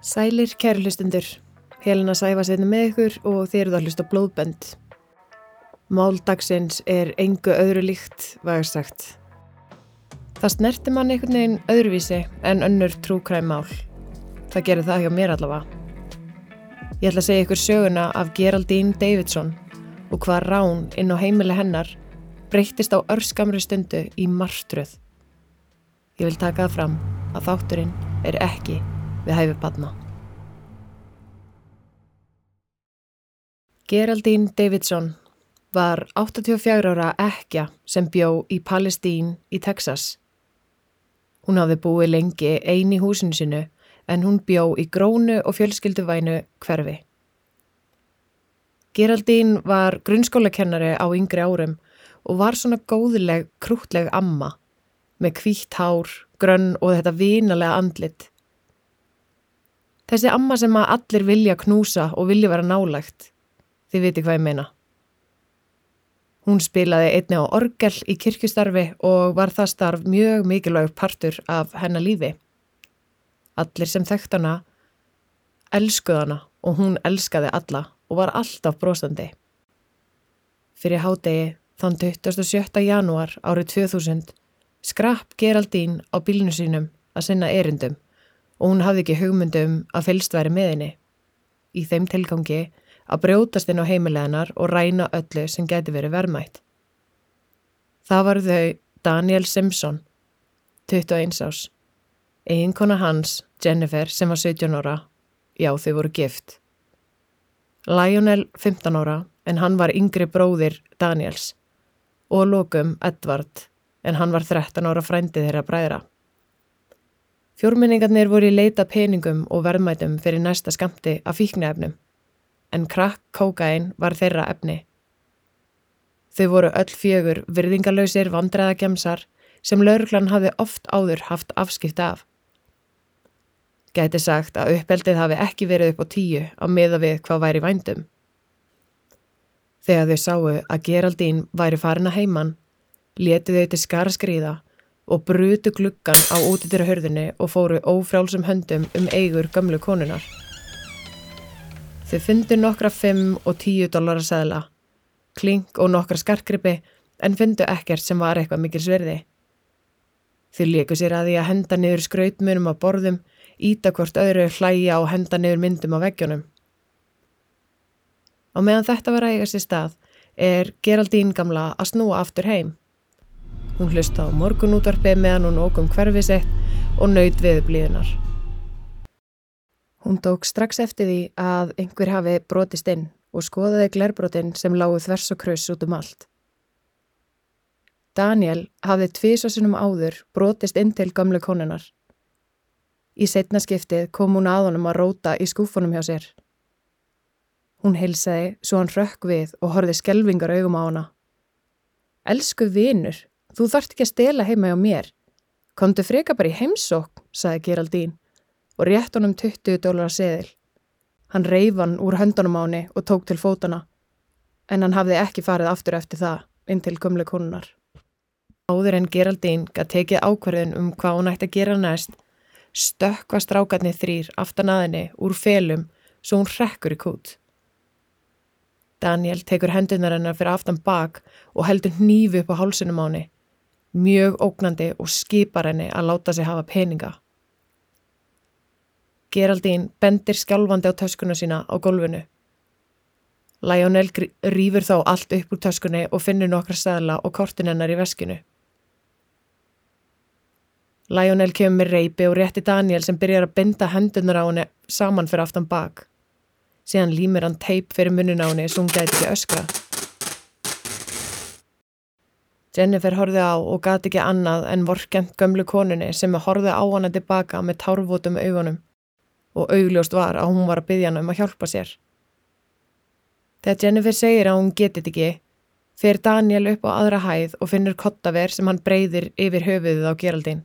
Sælir kæri hlustundur, Helena Sæfa setna með ykkur og þið eruð að hlusta blóðbönd. Máldagsins er engu öðru líkt, ég sagt. Það snerti mann einhvern veginn öðruvísi en önnur trúkræm mál. Það gerir það hjá mér allavega. Ég ætla að segja ykkur söguna af Geraldine Davidson og hvað rán inn á heimili hennar breyttist á örskamri stundu í martröð. Ég vil taka það fram að þátturinn er ekki við hæfi badna. Geraldine Davidson var 84 ára ekja sem bjó í Palestín í Texas. Hún hafði búið lengi eini húsinu sinu en hún bjó í grónu og fjölskylduvænu hverfi. Geraldine var grunnskólakennari á yngri árum og var svona góðileg, krútleg amma með kvítt hár, grönn og þetta vinalega andlit. Þessi amma sem að allir vilja knúsa og vilja vera nálægt. Þið viti hvað ég meina. Hún spilaði einni á orgel í kirkustarfi og var það starf mjög mikilvægur partur af hennar lífi. Allir sem þekkt hana elskuð hana og hún elskaði alla og var alltaf brostandi. Fyrir hádegi Þann 27. janúar árið 2000 skrapp Geraldín á bílnu sínum að sinna erindum og hún hafði ekki hugmyndum að fylst væri með henni. Í þeim tilgangi að brjótast inn á heimileganar og ræna öllu sem geti verið vermætt. Það var þau Daniel Simpson, 21 ás, eiginkona hans, Jennifer, sem var 17 ára, já þau voru gift. Lionel, 15 ára, en hann var yngri bróðir Daniels og lókum Edvard en hann var 13 ára frændið þeirra bræðra. Fjórminningarnir voru í leita peningum og verðmætum fyrir næsta skamti af fíknefnum en krakk kókain var þeirra efni. Þau voru öll fjögur virðingalöysir vandræðagemsar sem lauruglan hafi oft áður haft afskipt af. Gæti sagt að uppeldið hafi ekki verið upp á tíu á miða við hvað væri vændum. Þegar þau sáu að Geraldín væri farin að heiman, letu þau til skara skriða og brutu gluggan á útitýra hörðinni og fóru ófrálsum höndum um eigur gamlu konunar. Þau fundu nokkra 5 og 10 dólar að segla, klink og nokkra skarkrippi en fundu ekkert sem var eitthvað mikil sverði. Þau líku sér að því að henda niður skrautmunum á borðum, ítakvort öðru hlæja og henda niður myndum á veggjónum. Á meðan þetta var að eiga sér stað er Geraldín gamla að snúa aftur heim. Hún hlusta á morgunútvarpið meðan hún ógum hverfi sett og nöyð við blíðunar. Hún tók strax eftir því að einhver hafi brotist inn og skoðaði glerbrotin sem lágu þvers og kröss út um allt. Daniel hafði tvísasunum áður brotist inn til gamle konunar. Í setna skiptið kom hún að honum að róta í skúfunum hjá sér. Hún heilsaði svo hann rökk við og horfið skelvingar augum á hana. Elsku vinur, þú þart ekki að stela heima hjá mér. Komdu freka bara í heimsók, saði Geraldín og rétt honum 20 dólar að seðil. Hann reyf hann úr höndunum á henni og tók til fótana, en hann hafði ekki farið aftur eftir það inn til kumle konunar. Áður en Geraldín gæti tekið ákvarðin um hvað hún ætti að gera næst, stökka strákarnir þrýr aftan aðinni úr felum svo hún rekkur í kút. Daniel tekur hendunar hennar fyrir aftan bak og heldur hnífi upp á hálsunum á henni, mjög ógnandi og skipar henni að láta sig hafa peninga. Geraldín bendir skjálfandi á töskuna sína á gólfinu. Lionel rýfur þá allt upp úr töskunni og finnur nokkra stæðla og kortin hennar í veskinu. Lionel kemur með reypi og rétti Daniel sem byrjar að binda hendunar á henni saman fyrir aftan bak síðan límir hann teip fyrir munun á henni svo hún gæti öskra. Jennifer horfið á og gati ekki annað en vorkent gömlu konunni sem horfið á hana tilbaka með tárvotum augunum og augljóst var að hún var að byggja hann um að hjálpa sér. Þegar Jennifer segir að hún getið ekki, fer Daniel upp á aðra hæð og finnur kottaver sem hann breyðir yfir höfuðið á Geraldine.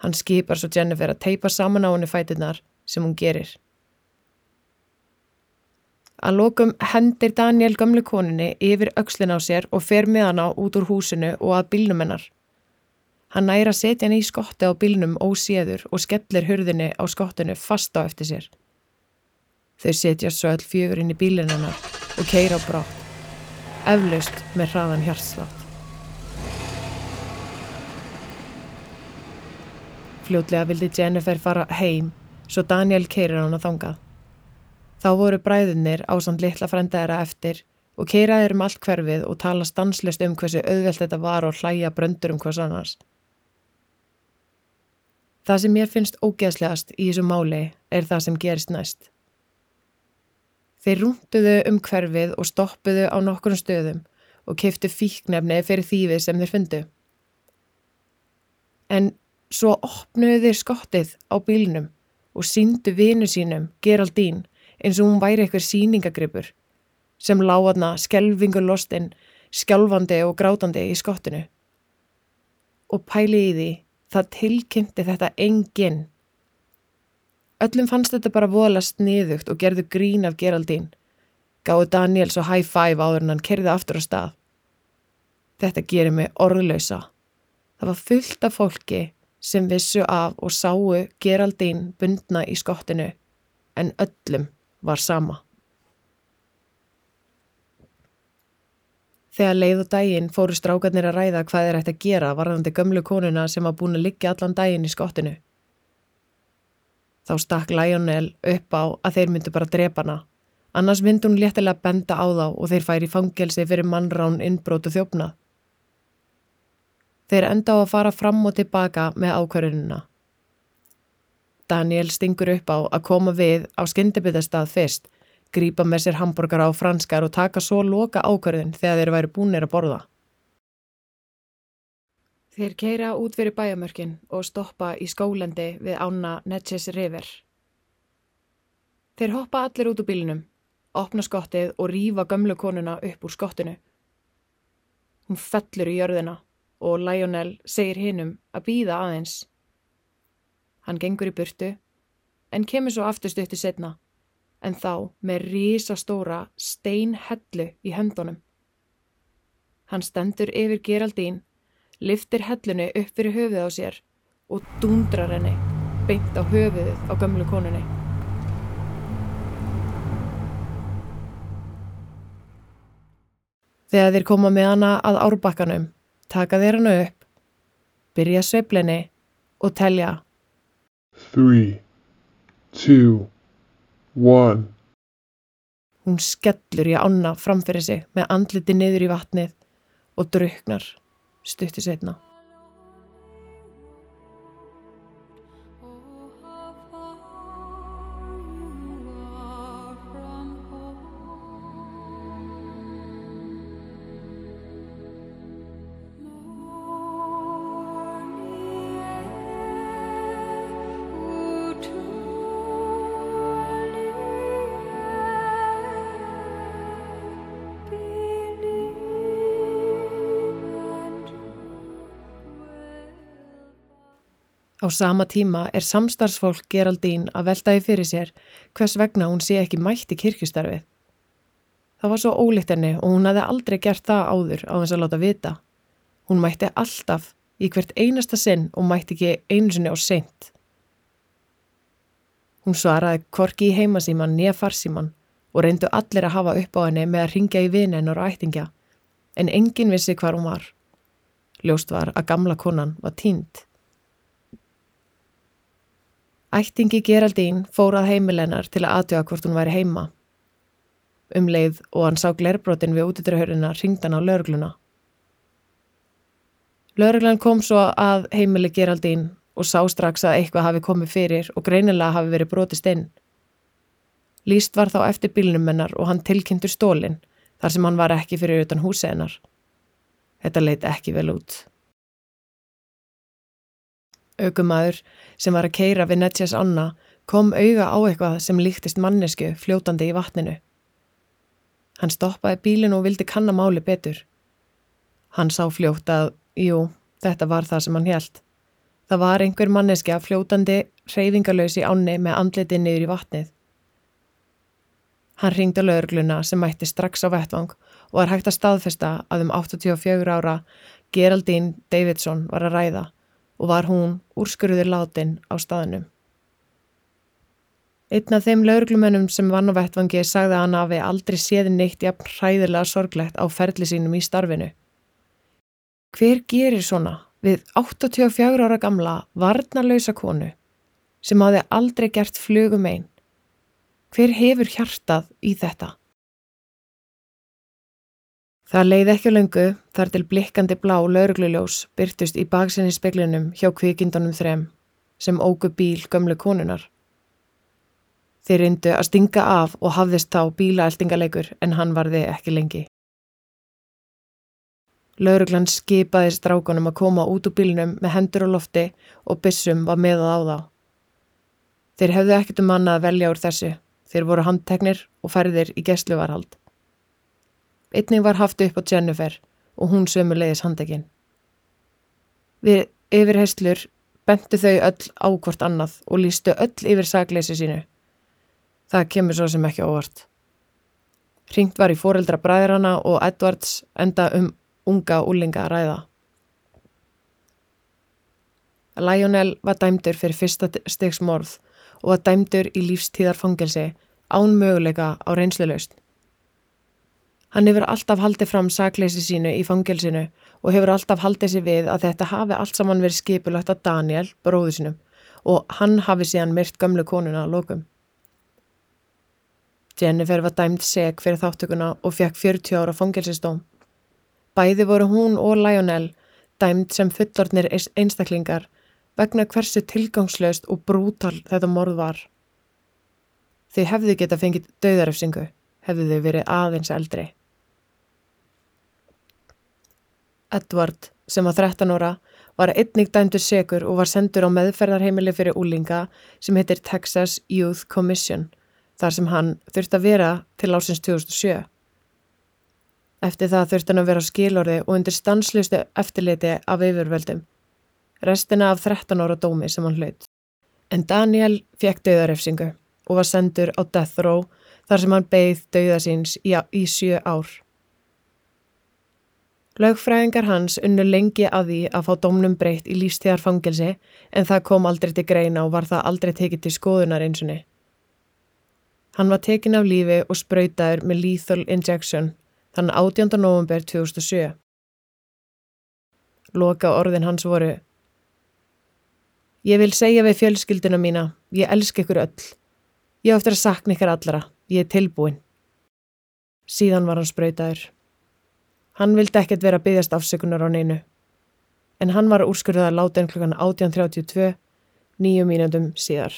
Hann skipar svo Jennifer að teipa saman á henni fætunar sem hún gerir. Að lokum hendir Daniel gamle koninni yfir aukslin á sér og fer með hana út úr húsinu og að bílnum hennar. Hann næra setja hann í skotti á bílnum óséður og skellir hurðinni á skottinu fast á eftir sér. Þau setja svo all fjögur inn í bílinn hennar og keira á brátt, eflaust með hraðan hjartslátt. Fljótlega vildi Jennifer fara heim svo Daniel keirir hann að þangað. Þá voru bræðunir á samt litla frændaðara eftir og keiraðir um allt hverfið og tala stanslist um hversu auðvelt þetta var og hlæja bröndur um hvers annars. Það sem mér finnst ógeðslegast í þessu máli er það sem gerist næst. Þeir rúnduðu um hverfið og stoppuðu á nokkur stöðum og kiftu fíknefni fyrir þýfið sem þeir fundu. En svo opnuðu þeir skottið á bílnum og síndu vinu sínum, Geraldín, eins og hún væri eitthvað síningagripur sem láðna skelvingur lostinn, skjálfandi og grátandi í skottinu. Og pæli í því Það tilkynnti þetta enginn. Öllum fannst þetta bara voðalast niðugt og gerðu grín af Geraldín. Gáðu Daniel svo high five áður en hann kerði aftur á stað. Þetta gerir mig orðlausa. Það var fullt af fólki sem vissu af og sáu Geraldín bundna í skottinu en öllum var sama. Þegar leið og daginn fóru strákarnir að ræða hvað þeir ætti að gera varðandi gömlu konuna sem var búin að liggja allan daginn í skottinu. Þá stakk Lionel upp á að þeir myndu bara drepa hana. Annars myndi hún léttilega benda á þá og þeir færi fangelsi fyrir mannrán innbrótu þjófnað. Þeir enda á að fara fram og tilbaka með ákverðunina. Daniel stingur upp á að koma við á skyndibitastað fyrst grípa með sér hambúrgar á franskar og taka svo loka ákverðin þegar þeir væri búinir að borða. Þeir keira út fyrir bæjamörkin og stoppa í skólendi við ána Netches River. Þeir hoppa allir út úr bílinum, opna skottið og rýfa gömlu konuna upp úr skottinu. Hún fellur í jörðina og Lionel segir hinnum að býða aðeins. Hann gengur í burtu en kemur svo aftur stuttu setna en þá með rísastóra steinhellu í höndunum. Hann stendur yfir Geraldín, liftir hellunni upp fyrir höfuð á sér og dúndrar henni beint á höfuðið á gömlu konunni. Þegar þeir koma með hana að árbakkanum, taka þeir hana upp, byrja sveiflinni og telja 3, 2, One. Hún skellur í ána framfyrir sig með andliti niður í vatnið og drauknar stutti setna. Á sama tíma er samstarfsfólk Geraldín að veltaði fyrir sér hvers vegna hún sé ekki mætt í kirkustarfið. Það var svo ólíkt henni og hún hefði aldrei gert það áður á þess að láta vita. Hún mætti alltaf í hvert einasta sinn og mætti ekki einu sinni á seint. Hún svaraði korki í heimasíman nýja farsíman og reyndu allir að hafa upp á henni með að ringja í vinen og ættingja en engin vissi hvar hún var. Ljóst var að gamla konan var tínt. Ættingi Geraldín fór að heimilennar til að aðtjóða hvort hún væri heima. Um leið og hann sá glerbrotin við útidrahöruna ringdan á laurugluna. Lauruglan kom svo að heimili Geraldín og sá strax að eitthvað hafi komið fyrir og greinilega hafi verið brotist inn. Líst var þá eftir bílnum hennar og hann tilkynntur stólinn þar sem hann var ekki fyrir utan húsi hennar. Þetta leiti ekki vel út. Aukumæður sem var að keira við Netjas Anna kom auga á eitthvað sem líktist mannesku fljótandi í vatninu. Hann stoppaði bílinu og vildi kanna máli betur. Hann sá fljótt að, jú, þetta var það sem hann held. Það var einhver manneski að fljótandi reyfingalös í ánni með andliti niður í vatnið. Hann ringdi lögurgluna sem mætti strax á vettvang og var hægt að staðfesta að um 84 ára Geraldine Davidson var að ræða og var hún úrskurður látin á staðnum. Einn af þeim lauruglumennum sem vann á vettvangi sagði að hann hafi aldrei séð neitt jafn hræðilega sorglegt á ferli sínum í starfinu. Hver gerir svona við 84 ára gamla varnarlausa konu sem hafi aldrei gert flugum einn? Hver hefur hjartað í þetta? Það leiði ekki lengu þar til blikkandi blá laurugluljós byrtust í baksinni speklinum hjá kvikindunum þrem sem ógu bíl gömlu konunar. Þeir reyndu að stinga af og hafðist þá bílaeltingaleikur en hann varði ekki lengi. Lauruglan skipaði strákunum að koma út úr bílnum með hendur á lofti og byssum var meðað á þá. Þeir hefðu ekkert um manna að velja úr þessu. Þeir voru handteknir og færðir í gæsluvarhald. Einning var haft upp á Jennifer og hún sömu leiðis handekinn. Við yfirheyslur bentu þau öll á hvort annað og lístu öll yfir sagleysi sínu. Það kemur svo sem ekki óvart. Ringt var í foreldra bræðrana og Edwards enda um unga úlinga að ræða. Lionel var dæmdur fyrir fyrsta stegsmorð og var dæmdur í lífstíðarfangelsi án möguleika á reynsluleust. Hann hefur alltaf haldið fram sakleysi sínu í fangelsinu og hefur alltaf haldið sér við að þetta hafi allt saman verið skipulagt að Daniel, bróðu sinum, og hann hafi síðan myrt gömlu konuna að lókum. Jennifer var dæmt seg fyrir þáttökuna og fekk 40 ára fangelsistóm. Bæði voru hún og Lionel dæmt sem fullornir einstaklingar vegna hversu tilgangslöst og brútal þetta morð var. Þau hefðu geta fengið döðaröfsingu, hefðu þau verið aðeins eldri. Edward, sem var 13 óra, var einnig dæmdur segur og var sendur á meðferðarheimili fyrir úlinga sem heitir Texas Youth Commission, þar sem hann þurfti að vera til ásins 2007. Eftir það þurfti hann að vera á skilorði og undir stanslustu eftirliti af yfirvöldum. Restina af 13 óra dómi sem hann hlaut. En Daniel fekk döðarefsingu og var sendur á death row þar sem hann beigð döðasins í, í sjö ár. Laugfræðingar hans unnu lengi að því að fá domnum breytt í lífstíðarfangelsi en það kom aldrei til greina og var það aldrei tekið til skoðunar einsunni. Hann var tekin af lífi og spröytaður með lethal injection þann 18. november 2007. Loka orðin hans voru Ég vil segja við fjölskylduna mína, ég elsk ykkur öll. Ég oftar að sakna ykkur allara, ég er tilbúin. Síðan var hann spröytaður. Hann vildi ekkert vera byggjast afsökunar á neinu. En hann var úrskurðað að láta einn klukkan 18.32, nýju mínundum síðar.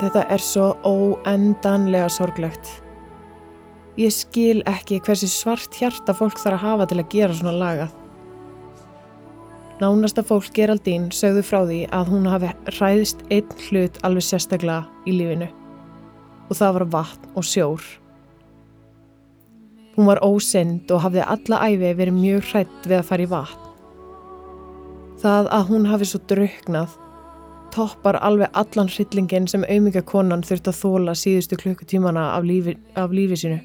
Þetta er svo óendanlega sorglegt. Ég skil ekki hversi svart hjarta fólk þarf að hafa til að gera svona lagað. Nánasta fólk Geraldín sögðu frá því að hún hafi ræðist einn hlut alveg sérstaklega í lífinu og það var vatn og sjór. Hún var ósynd og hafði alla æfi verið mjög hrætt við að fara í vatn. Það að hún hafi svo drauknað toppar alveg allan hryllingin sem auðmyggja konan þurft að þóla síðustu klukkutímana af lífi, af lífi sínu.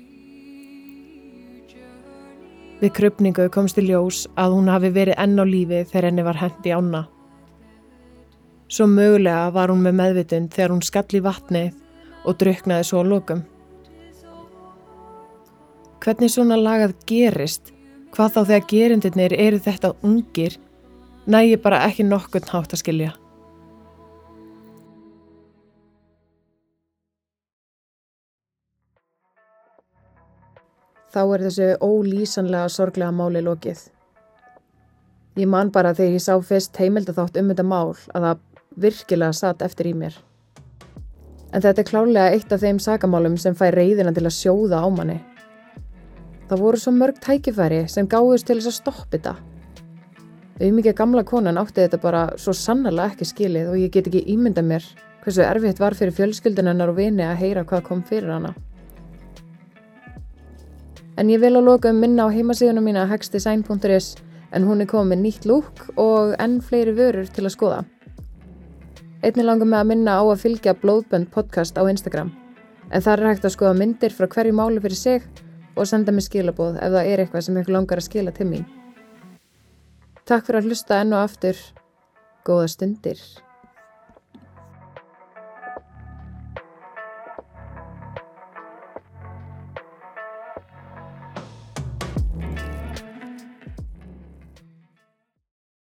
Við krupningu komst í ljós að hún hafi verið enn á lífi þegar henni var hendi ána. Svo mögulega var hún með meðvitund þegar hún skall í vatni og druknaði svo á lokum. Hvernig svona lagað gerist? Hvað þá þegar gerindirnir eru þetta ungir? Nægi bara ekki nokkurn hátt að skilja. Þá er þessu ólýsanlega sorglega máli lokið. Ég man bara þegar ég sá fyrst heimildathátt um þetta mál að það virkilega satt eftir í mér. En þetta er klálega eitt af þeim sakamálum sem fær reyðina til að sjóða á manni. Það voru svo mörg tækifæri sem gáðust til þess að stoppa þetta. Auðmikið gamla konan átti þetta bara svo sannarlega ekki skilið og ég get ekki ímynda mér hversu erfitt var fyrir fjölskyldunennar og vini að heyra hvað kom fyrir hana. En ég vil að loka um minna á heimasíðunum mína hexdesign.is en hún er komið nýtt lúk og enn fleiri vörur til að skoða. Einnig langar með að minna á að fylgja Blóðbönd podcast á Instagram en þar er hægt að skoða myndir frá hverju máli fyrir sig og senda mig skilabóð ef það er eitthvað sem ykkur langar að skila til mín. Takk fyrir að hlusta enn og aftur. Góða stundir.